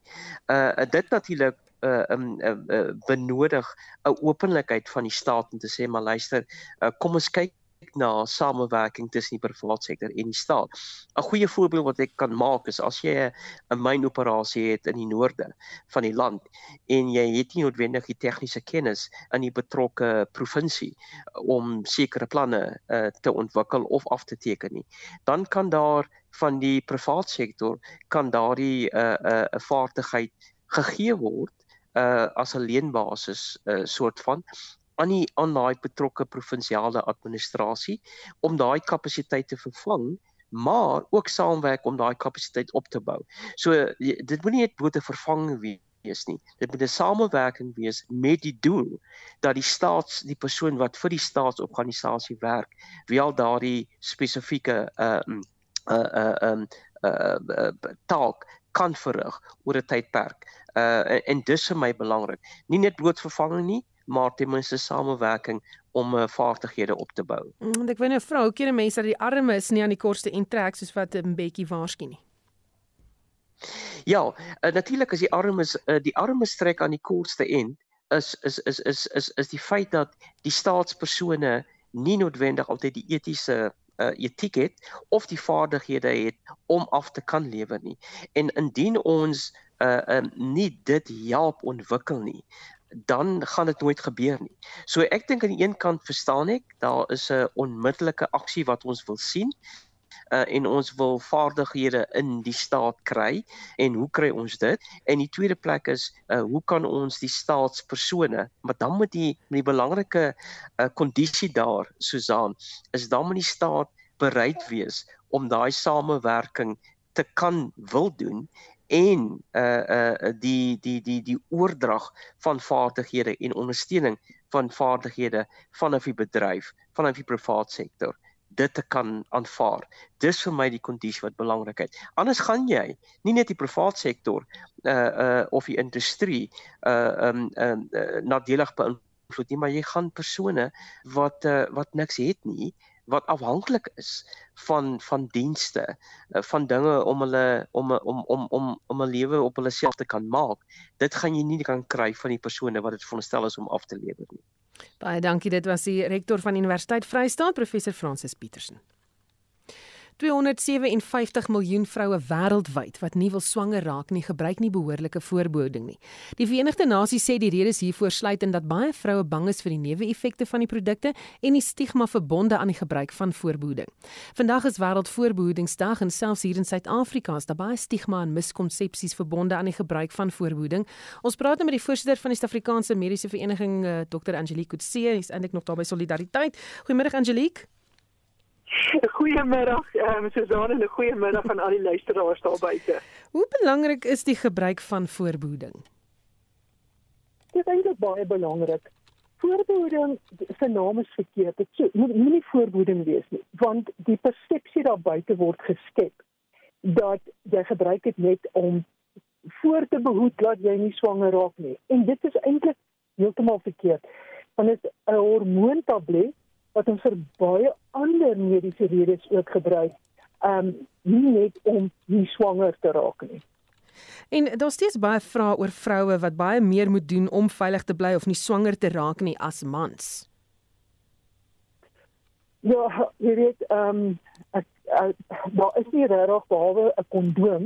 Uh dit natuurlik uh um uh, benodig 'n openlikheid van die staat om te sê maar luister, uh, kom ons kyk na samewerking tussen die private sektor en die staat. 'n Goeie voorbeeld wat ek kan maak is as jy 'n mynoperasie het in die noorde van die land en jy het nie noodwendig die tegniese kennis in die betrokke provinsie om sekere planne uh, te ontwikkel of af te teken nie, dan kan daar van die private sektor kan daardie 'n uh, 'n uh, 'n vaardigheid gegee word uh as 'n leenbasis uh soort van aan die aan daai betrokke provinsiale administrasie om daai kapasiteit te vervang maar ook saamwerk om daai kapasiteit op te bou. So dit moenie net blote vervanging wees nie. Dit moet 'n samewerking wees met die doel dat die staats die persoon wat vir die staatsorganisasie werk, wel daardie spesifieke ehm uh, uh uh um uh, uh taak kan verrig oor 'n tydperk. Uh en dis vir my belangrik. Nie net bloot vervanging nie, maar ten minste samewerking om uh, vaardighede op te bou. Mm, ek weet nou vrou, hoe keer mense dat die arme is nie aan die kortste en trek soos wat 'n bekkie waarsku nie. Ja, uh, natuurlik as die armes uh, die armes trek aan die kortste end is is is is is is die feit dat die staatspersone nie noodwendig altyd die etiese uh, etiek het of die vaardighede het om af te kan lewer nie. En indien ons uh um, nie dit help ontwikkel nie, dan gaan dit nooit gebeur nie. So ek dink aan die een kant verstaan ek, daar is 'n onmiddellike aksie wat ons wil sien uh, en ons wil vaardighede in die staat kry en hoe kry ons dit? En die tweede plek is uh, hoe kan ons die staatspersone, maar dan moet die die belangrike uh, kondisie daar Susan is dan moet die staat bereid wees om daai samewerking te kan wil doen en uh uh die die die die oordrag van vaardighede en ondersteuning van vaardighede vanaf die bedryf vanaf die privaat sektor dit te kan aanvaar. Dis vir my die kondisie wat belangrik is. Anders gaan jy nie net die privaat sektor uh uh of die industrie uh um um uh, nadelig beïnvloed nie, maar jy gaan persone wat uh wat niks het nie wat afhanklik is van van dienste van dinge om hulle om om om om om 'n lewe op hulle self te kan maak dit gaan jy nie kan kry van die persone wat dit veronderstel is om af te lewer nie Baie dankie. Dit was die rektor van Universiteit Vryheid, professor Francis Petersen. 257 miljoen vroue wêreldwyd wat nie wil swanger raak nie, gebruik nie behoorlike voorbehoeding nie. Die Verenigde Nasies sê die redes hiervoor sluit in dat baie vroue bang is vir die neeweffekte van die produkte en die stigma verbonde aan die gebruik van voorbehoeding. Vandag is wêreldvoorbehoedingsdag en selfs hier in Suid-Afrika is daar baie stigma en miskonsepsies verbonde aan die gebruik van voorbehoeding. Ons praat nou met die voorsitter van die Suid-Afrikaanse Mediese Vereniging, eh, Dr. Angelique Kutse, hy's eintlik nog daar by Solidariteit. Goeiemôre Angelique. [laughs] Goeiemiddag, ehm um, Susan en 'n goeiemiddag aan al die luisteraars daar buite. Hoe belangrik is die gebruik van voorbehoeding? Dit is eintlik baie belangrik. Voorbehoeding se naam is verkeerd. Dit so, moet nie voorbehoeding wees nie, want die persepsie daar buite word geskep dat jy gebruik dit net om voor te behoed dat jy nie swanger raak nie. En dit is eintlik heeltemal verkeerd. Want dit is 'n hormoontablet wat ons vir baie ander mediese redes ook gebruik. Um nie net om nie swanger te raak nie. En daar's steeds baie vrae oor vroue wat baie meer moet doen om veilig te bly of nie swanger te raak nie as mans. Ja, jy weet, ehm um, ek, ek daar is nie regtig behalwe 'n kondoom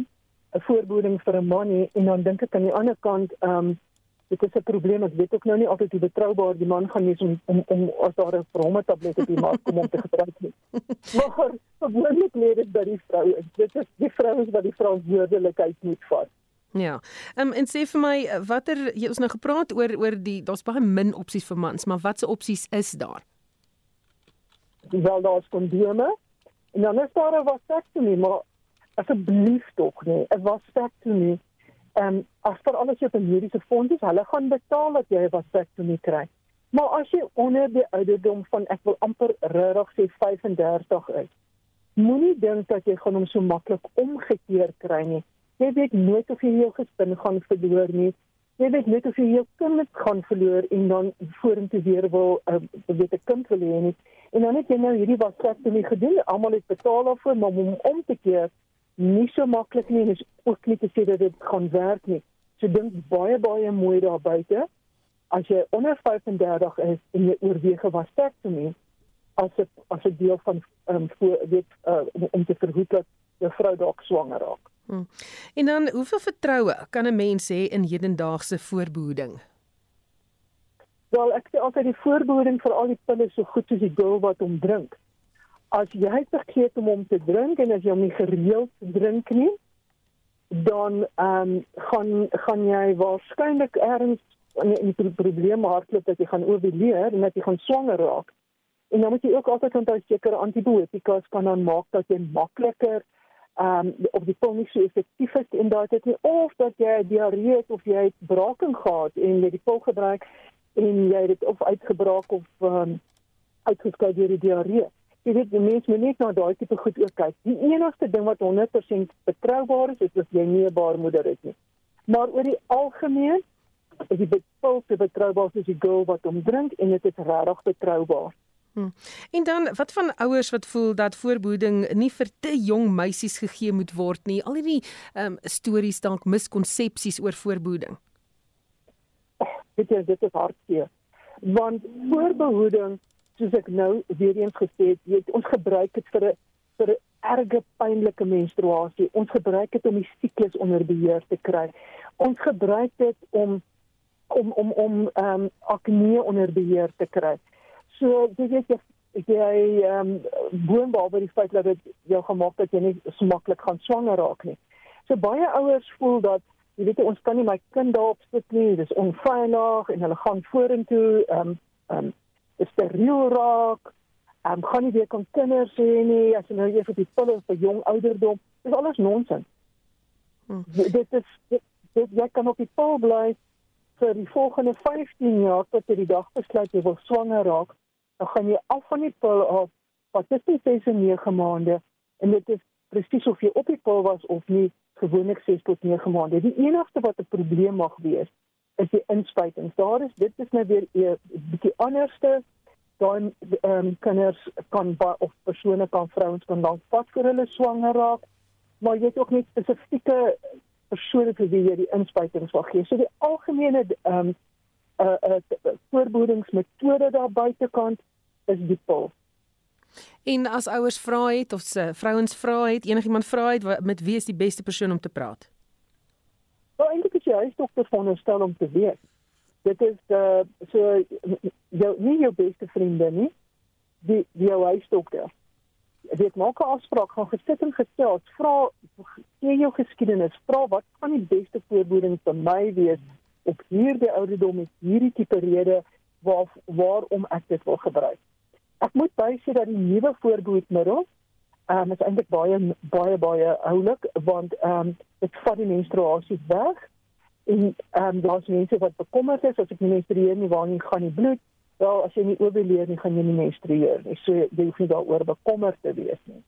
'n voorbehoeding vir 'n man nie en dan dink ek aan die ander kant ehm um, dit is 'n probleem. Ek weet ook nou nie altyd hoe betroubaar die man gaan wees om om om as daar 'n bromme tablet op die mark kom om te gebruik nie. [laughs] Maar gewoonlik lê dit by die vrou. Dit is die vrouens wat die verantwoordelikheid moet vat. Ja. Ehm um, en sê vir my watter jy ons nou gepraat oor oor die daar's baie min opsies vir mans, maar watse opsies is daar? Wel daar's kondome. En dan is daar 'n vastektomie, maar asseblief tog nee, 'n vastektomie ehm um, as vir alles op 'n mediese fonds is, hulle gaan betaal dat jy 'n vasektomie kry. Maar as jy onder die ouderdom van ek wil amper regtig sê 35 is, moenie dink dat jy gaan hom so maklik omgekeer kry nie. Jy weet nooit of jy jou gesin gaan verloor nie. Jy weet net of jy jou kind gaan verloor en dan vorentoe weer wil uh, weet 'n kind wil hê nie. En dan het jy nou hierdie vasektomie gedoen. Almal het betaal daarvoor, maar om om te keer nie so maklik nie en is ook nie te sê dat dit gaan werk nie. So dink baie baie mooi daar buite. As jy onder 35 is en jy oorweeg was sterk te meen as dit as 'n deel van ehm um, voor weet uh, om te verhoed dat jou vrou dalk swanger raak. Hmm. En dan hoeveel vertroue kan 'n mens hê in hedendaagse voorbehoeding? Wel, ek sê altyd die voorbehoeding vir al die pille so goed soos die girl wat hom drink as jy vergeet om hom te drink en as jy nie gereeld drink nie, dan ehm um, gaan gaan jy waarskynlik erns in 'n probleem hardloop dat jy gaan oorleef en dat jy gaan swanger raak. En dan moet jy ook altyd onthou sekere antibiotikas kan dan maak dat jy makliker ehm um, of die pil nie so effektief is en dat dit nie of dat jy diarree het of jy het braaking gehad en jy die pil gebruik en jy het dit of uitgebraak of ehm um, uitgeskei deur die diarree jy weet die mens moet net na daai tipe goed ook kyk. Die enigste ding wat 100% betroubaar is, is as jy nie 'n baarmoeder het nie. Maar oor die algemeen is die pil te betroubaar soos die girl wat hom drink en dit is regtig betroubaar. Hmm. En dan wat van ouers wat voel dat voorbehoeding nie vir te jong meisies gegee moet word nie. Al hierdie ehm um, stories dalk miskonsepsies oor voorbehoeding. Oh, dit is dit is hartseer. Want voorbehoeding soos ek nou weer eens gesê het, weet, ons gebruik dit vir 'n vir 'n erge pynlike menstruasie. Ons gebruik dit om die siklus onder beheer te kry. Ons gebruik dit om om om om ehm um, akne onder beheer te kry. So jy weet jy jy ehm um, boonbehalwe die feit dat dit jou gemaak dat jy nie so maklik gaan swanger raak nie. So baie ouers voel dat jy weet ons kan nie my kind daarop sit nie, dis onveilig en hulle gaan vorentoe ehm um, ehm um, steriel raak. Ehm um, gaan nie weer kan kinders hê nie as jy nou eers op die pille vir jong ouderdom. Dis alles nonsens. Hmm. Dit is dit, dit jy kan op die pil bly vir die volgende 15 jaar tot jy die dag besluit jy wil swanger raak, dan gaan jy af van die pil af wat is dit sê 9 maande en dit is presies of jy op die pil was of nie gewoonlik 6 tot 9 maande. Die enigste wat 'n probleem mag wees is die inspuitings. Daar is dit is nou weer 'n bietjie anderste dan ehm um, kinders kan of persone kan vrouens kan dan vat vir hulle swanger raak maar jy het ook net spesifieke persone vir wie jy die inspuitings wil gee. So die algemene ehm um, uh, uh, uh, voorbehoedingsmetode daar buitekant is die pil. En as ouers vra het of se vrouens vra het, enigiemand vra het met wie is die beste persoon om te praat? Is jy huisdokter veronderstel om te weet. Dit is uh so jou nie jou beste vriende nie, die, die huisdokter weet maak 'n afspraak gaan gesit en gesels vra gee jou geskiedenis vra wat gaan die beste voorbehoeding vir my wees op hierdie ouderdom met hierdie tipe rede waar waarom ek dit wil gebruik. Ek moet bysê dat die nuwe voorbehoedmiddels ehm um, is eintlik baie baie baie oulik want ehm um, dit vat die menstruasie weg en ehm um, daar's mense wat bekommerd is as ek menstrueer nie waar nie gaan nie bloed Wel, as jy nie oorleef nie, gaan jy nie menstrueer nie. So jy hoef nie daaroor bekommerd te wees nie.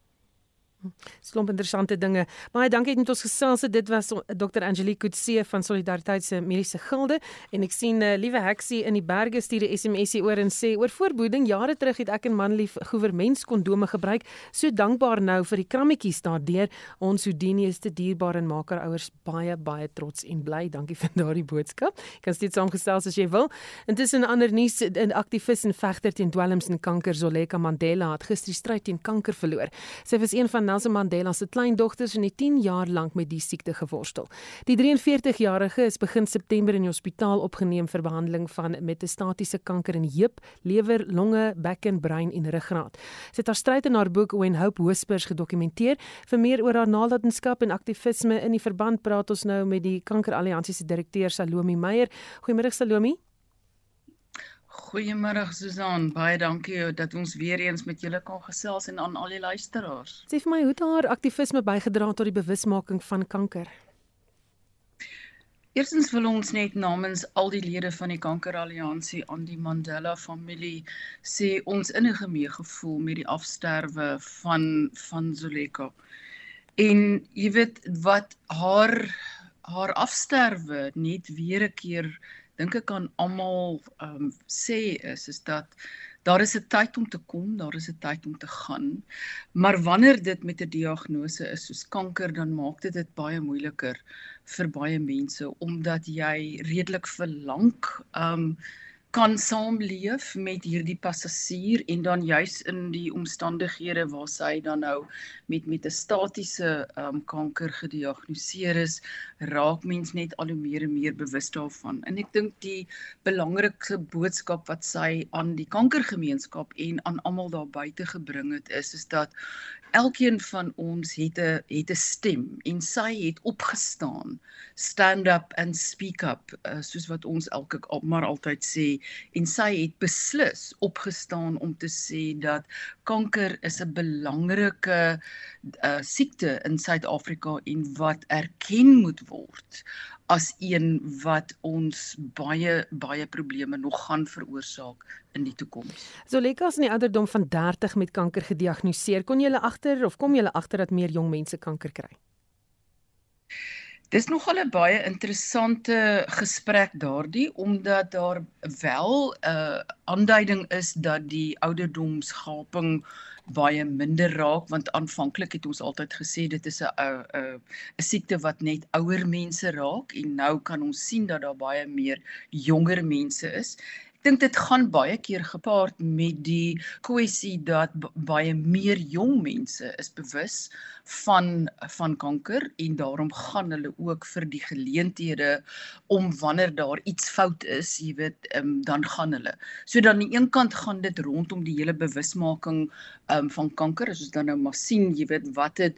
Slomp interessante dinge. Baie dankie dat ons gesels het. Dit was Dr. Angelique Kutse van Solidariteit se Mediese Gilde en ek sien uh, liewe heksie in die berge stuur 'n SMSie oor en sê oor voorbehoeding jare terug het ek en manlief goewermentskondome gebruik. So dankbaar nou vir die krammetjies daardeur. Ons Houdini is te dierbaar en maak haar ouers baie baie trots en bly. Dankie vir daardie boodskap. Jy kan steeds saamgesels as jy wil. Intussen ander nuus 'n aktivis en vegter teen dwelms en kanker Zoleka Mandela het gister stryd teen kanker verloor. Sy was een van Nelson Mandela se kleindogters en het 10 jaar lank met die siekte geworstel. Die 43-jarige is begin September in die hospitaal opgeneem vir behandeling van metastatiese kanker in heup, lewer, longe, bek en brein en ruggraat. Sy het haar stryd in haar boek When Hope Whispers gedokumenteer. Vir meer oor haar nalatenskap en aktivisme in die verband praat ons nou met die Kankeralliansie se direkteur Salomi Meyer. Goeiemôre Salomi. Goeiemôre Susan, baie dankie dat ons weer eens met julle kan gesels en aan al die luisteraars. Sê vir my hoe het haar aktivisme bygedra tot die bewusmaking van kanker? Eerstens wil ons net namens al die lede van die Kankeralliansie aan die Mandela familie sê ons innige meegevoel met die afsterwe van van Zoleka. En jy weet wat haar haar afsterwe net weer 'n keer dink ek aan almal ehm um, sê is is dat daar is 'n tyd om te kom, daar is 'n tyd om te gaan. Maar wanneer dit met 'n diagnose is soos kanker, dan maak dit dit baie moeiliker vir baie mense omdat jy redelik vir lank ehm um, kan saamleef met hierdie passasier en dan juis in die omstandighede waar sy dan nou met metastatiese um, kanker gediagnoseer is, raak mens net al hoe meer en meer bewus daarvan. En ek dink die belangrikste boodskap wat sy aan die kankergemeenskap en aan almal daar buite gebring het is is dat elkeen van ons het 'n het 'n stem en sy het opgestaan stand up and speak up uh, soos wat ons elke maar altyd sê en sy het beslis opgestaan om te sê dat kanker is 'n belangrike uh, siekte in Suid-Afrika en wat erken moet word as een wat ons baie baie probleme nog gaan veroorsaak in die toekoms. Zoleka is in die ouderdom van 30 met kanker gediagnoseer. Kon jy agter of kom jy agter dat meer jong mense kanker kry? Dis nogal 'n baie interessante gesprek daardie omdat daar wel 'n uh, aanduiding is dat die ouderdomsgaping baie minder raak want aanvanklik het ons altyd gesê dit is 'n 'n 'n siekte wat net ouer mense raak en nou kan ons sien dat daar baie meer jonger mense is Ek dink dit gaan baie keer gepaard met die kwessie dat baie meer jong mense is bewus van van kanker en daarom gaan hulle ook vir die geleenthede om wanneer daar iets fout is, jy weet, um, dan gaan hulle. So dan aan die een kant gaan dit rondom die hele bewusmaking um, van kanker, as ons dan nou maar sien, jy weet, wat het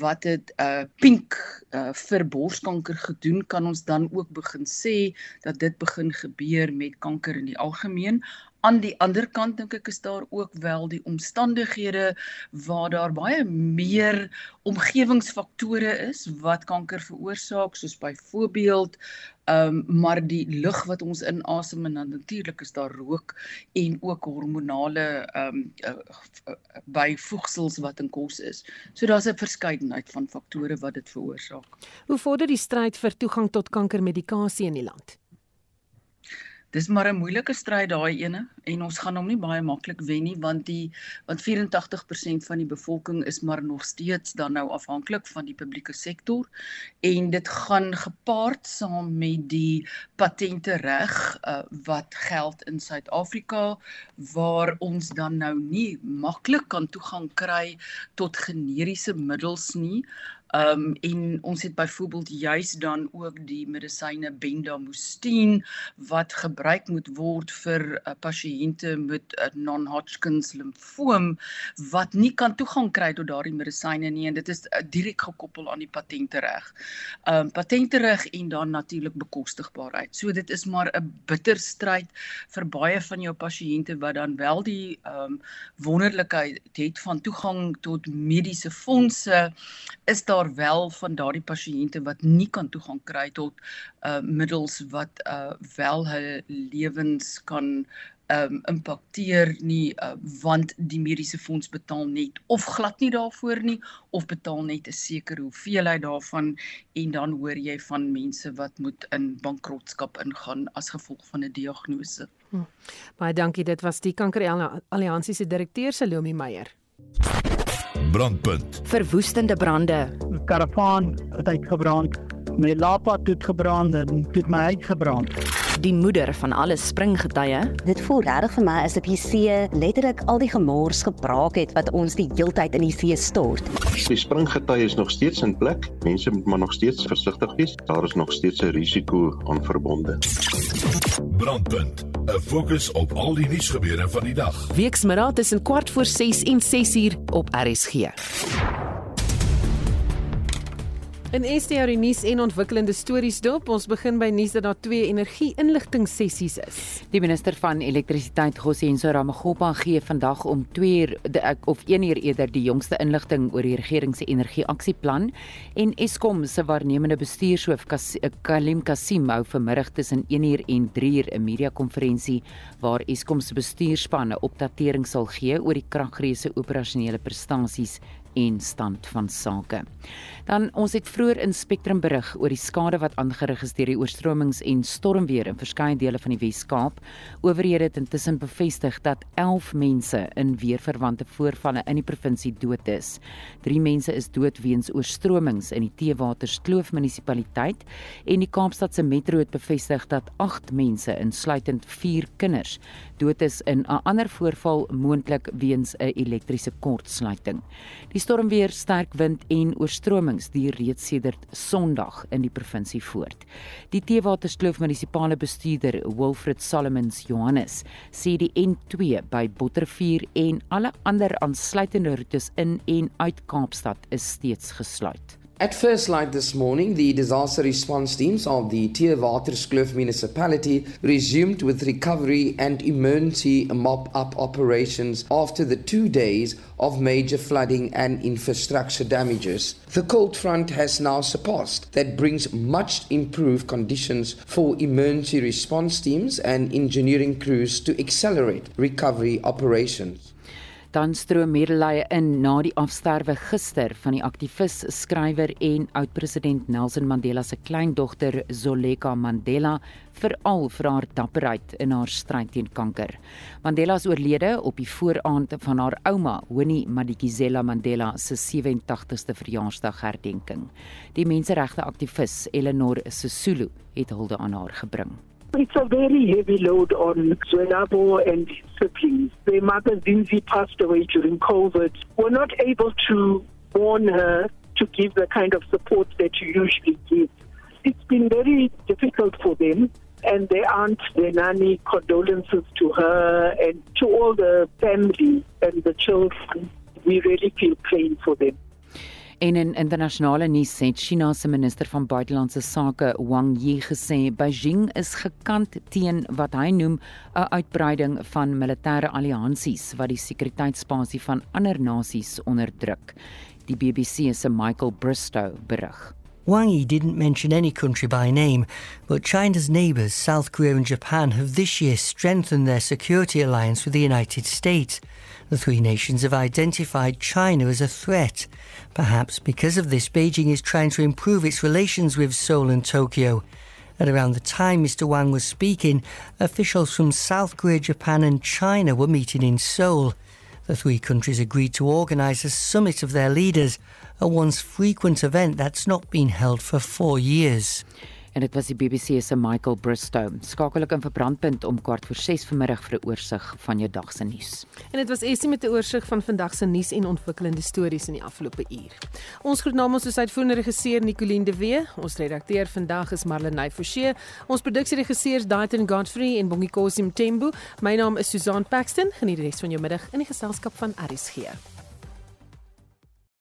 wat het uh pink uh vir borskanker gedoen, kan ons dan ook begin sê dat dit begin gebeur met kanker in die algemeen aan die ander kant dink ek is daar ook wel die omstandighede waar daar baie meer omgewingsfaktore is wat kanker veroorsaak soos byvoorbeeld ehm um, maar die lug wat ons inasem en dan natuurlik is daar rook en ook hormonale ehm um, byvoegsels wat in kos is. So daar's 'n verskeidenheid van faktore wat dit veroorsaak. Hoe vorder die stryd vir toegang tot kankermedikasie in die land? Dis maar 'n moeilike stryd daai ene en ons gaan hom nie baie maklik wen nie want die want 84% van die bevolking is maar nog steeds dan nou afhanklik van die publieke sektor en dit gaan gepaard saam met die patente reg uh, wat geld in Suid-Afrika waar ons dan nou nie maklik kan toegang kry tot generiese middels nie Ehm um, en ons het byvoorbeeld juis dan ook die medisyne bendamustine wat gebruik moet word vir uh, pasiënte met uh, non-Hodgkins limfoom wat nie kan toegang kry tot daardie medisyne nie en dit is uh, direk gekoppel aan die patentereg. Ehm um, patentereg en dan natuurlik bekostigbaarheid. So dit is maar 'n bitter stryd vir baie van jou pasiënte wat dan wel die ehm um, wonderlikheid het van toegang tot mediese fondse is daar daar wel van daardie pasiënte wat nie kan toegang kry tot uh middels wat uh wel hulle lewens kan um impakteer nie uh, want die mediese fonds betaal net of glad nie daarvoor nie of betaal net 'n sekere hoeveelheid daarvan en dan hoor jy van mense wat moet in bankrotskap ingaan as gevolg van 'n diagnose. Hm. Baie dankie dit was die Kanker Alliansie se direkteur Salome Meyer. Brandpunt. Verwoestende brande. Karavaan het uitgebrand. My lapa het gebrand en dit my uitgebrand. Die moeder van alle springgetye. Dit voel regtig vir my asof die see letterlik al die gemors gebraak het wat ons die heeltyd in die see stort. Die springgetye is nog steeds in plek. Mense moet maar nog steeds versigtig wees. Daar is nog steeds 'n risiko aan verbonde. Brandpunt 'n fokus op al die nuusgebeure van die dag. Weksmiddag tussen kwart voor 6 en 6 uur op RSG. In STR nuus en ontwikkelende stories dop, ons begin by nuus dat daar twee energie-inligting-sessies is. Die minister van elektrisiteit, Gosienso Ramakgopa, gee vandag om 2 uur of 1 uur eerder die jongste inligting oor die regering se energie-aksieplan en Eskom se waarnemende bestuurshoof Kalim Kasim hou vanmiddag tussen 1 uur en 3 uur 'n media-konferensie waar Eskom se bestuurspan 'n opdatering sal gee oor die kragreëse operasionele prestasies en stand van sake. Dan ons het vroeër in Spectrum berig oor die skade wat aangerig is deur die oorstromings en stormweer in verskeie dele van die Wes-Kaap. Owerhede het intussen bevestig dat 11 mense in weerverwante voorvalle in die provinsie dood is. 3 mense is dood weens oorstromings in die Teewaterskloof munisipaliteit en die Kaapstadse Metro het bevestig dat 8 mense insluitend 4 kinders dood is in 'n ander voorval moontlik weens 'n elektriese kortsluiting. Die stormweer, sterk wind en oorstromings duur reeds sedert Sondag in die provinsie voort. Die Teewaterskloof munisipale bestuurder, Wilfred Solomons Johannes, sê die N2 by Bottervuur en alle ander aansluitende roetes in en uit Kaapstad is steeds gesluit. At first light this morning, the disaster response teams of the Teerwaterskloof municipality resumed with recovery and emergency mop-up operations after the two days of major flooding and infrastructure damages. The cold front has now surpassed. That brings much improved conditions for emergency response teams and engineering crews to accelerate recovery operations. Dan stroom medelee in na die afsterwe gister van die aktivis, skrywer en oud-president Nelson Mandela se kleindogter Zoleka Mandela veral vir haar dapperheid in haar stryd teen kanker. Mandela is oorlede op die vooraand van haar ouma, Winnie Madikizela Mandela se 87ste verjaarsdag herdenking. Die menseregte aktivis Eleanor Sisulu het hulde aan haar gebring. It's a very heavy load on Zwelabo and siblings. Their mother, Zinzi, passed away during COVID. We're not able to warn her to give the kind of support that you usually give. It's been very difficult for them. And their aunt, their nanny, condolences to her and to all the family and the children. We really feel pain for them. En in internasionale nuus sê China se minister van buitelandse sake Wang Yi gesê Beijing is gekant teen wat hy noem 'n uitbreiding van militêre alliansies wat die sekuriteitsspasie van ander nasies onderdruk. Die BBC se Michael Bristow berig. Wang Yi didn't mention any country by name, but China's neighbours, South Korea and Japan, have this year strengthened their security alliance with the United States. The three nations have identified China as a threat. Perhaps because of this, Beijing is trying to improve its relations with Seoul and Tokyo. At around the time Mr. Wang was speaking, officials from South Korea, Japan, and China were meeting in Seoul. The three countries agreed to organise a summit of their leaders, a once frequent event that's not been held for four years. En dit was die BBC se Michael Bristow. Skakel ek in vir brandpunt om kwart voor 6 vanmiddag vir 'n oorsig van jou dag se nuus. En dit was Essie met 'n oorsig van vandag se nuus en ontwikkelende stories in die afgelope uur. Ons groet namens ons uitvoerende regisseur Nicoline de Wee, ons redakteur vandag is Marlenae Forsie, ons produksieregisseurs Daitron Godfrey en Bongie Kosim Tembu. My naam is Susan Paxton. Geniet die res van jou middag in die geselskap van Gee.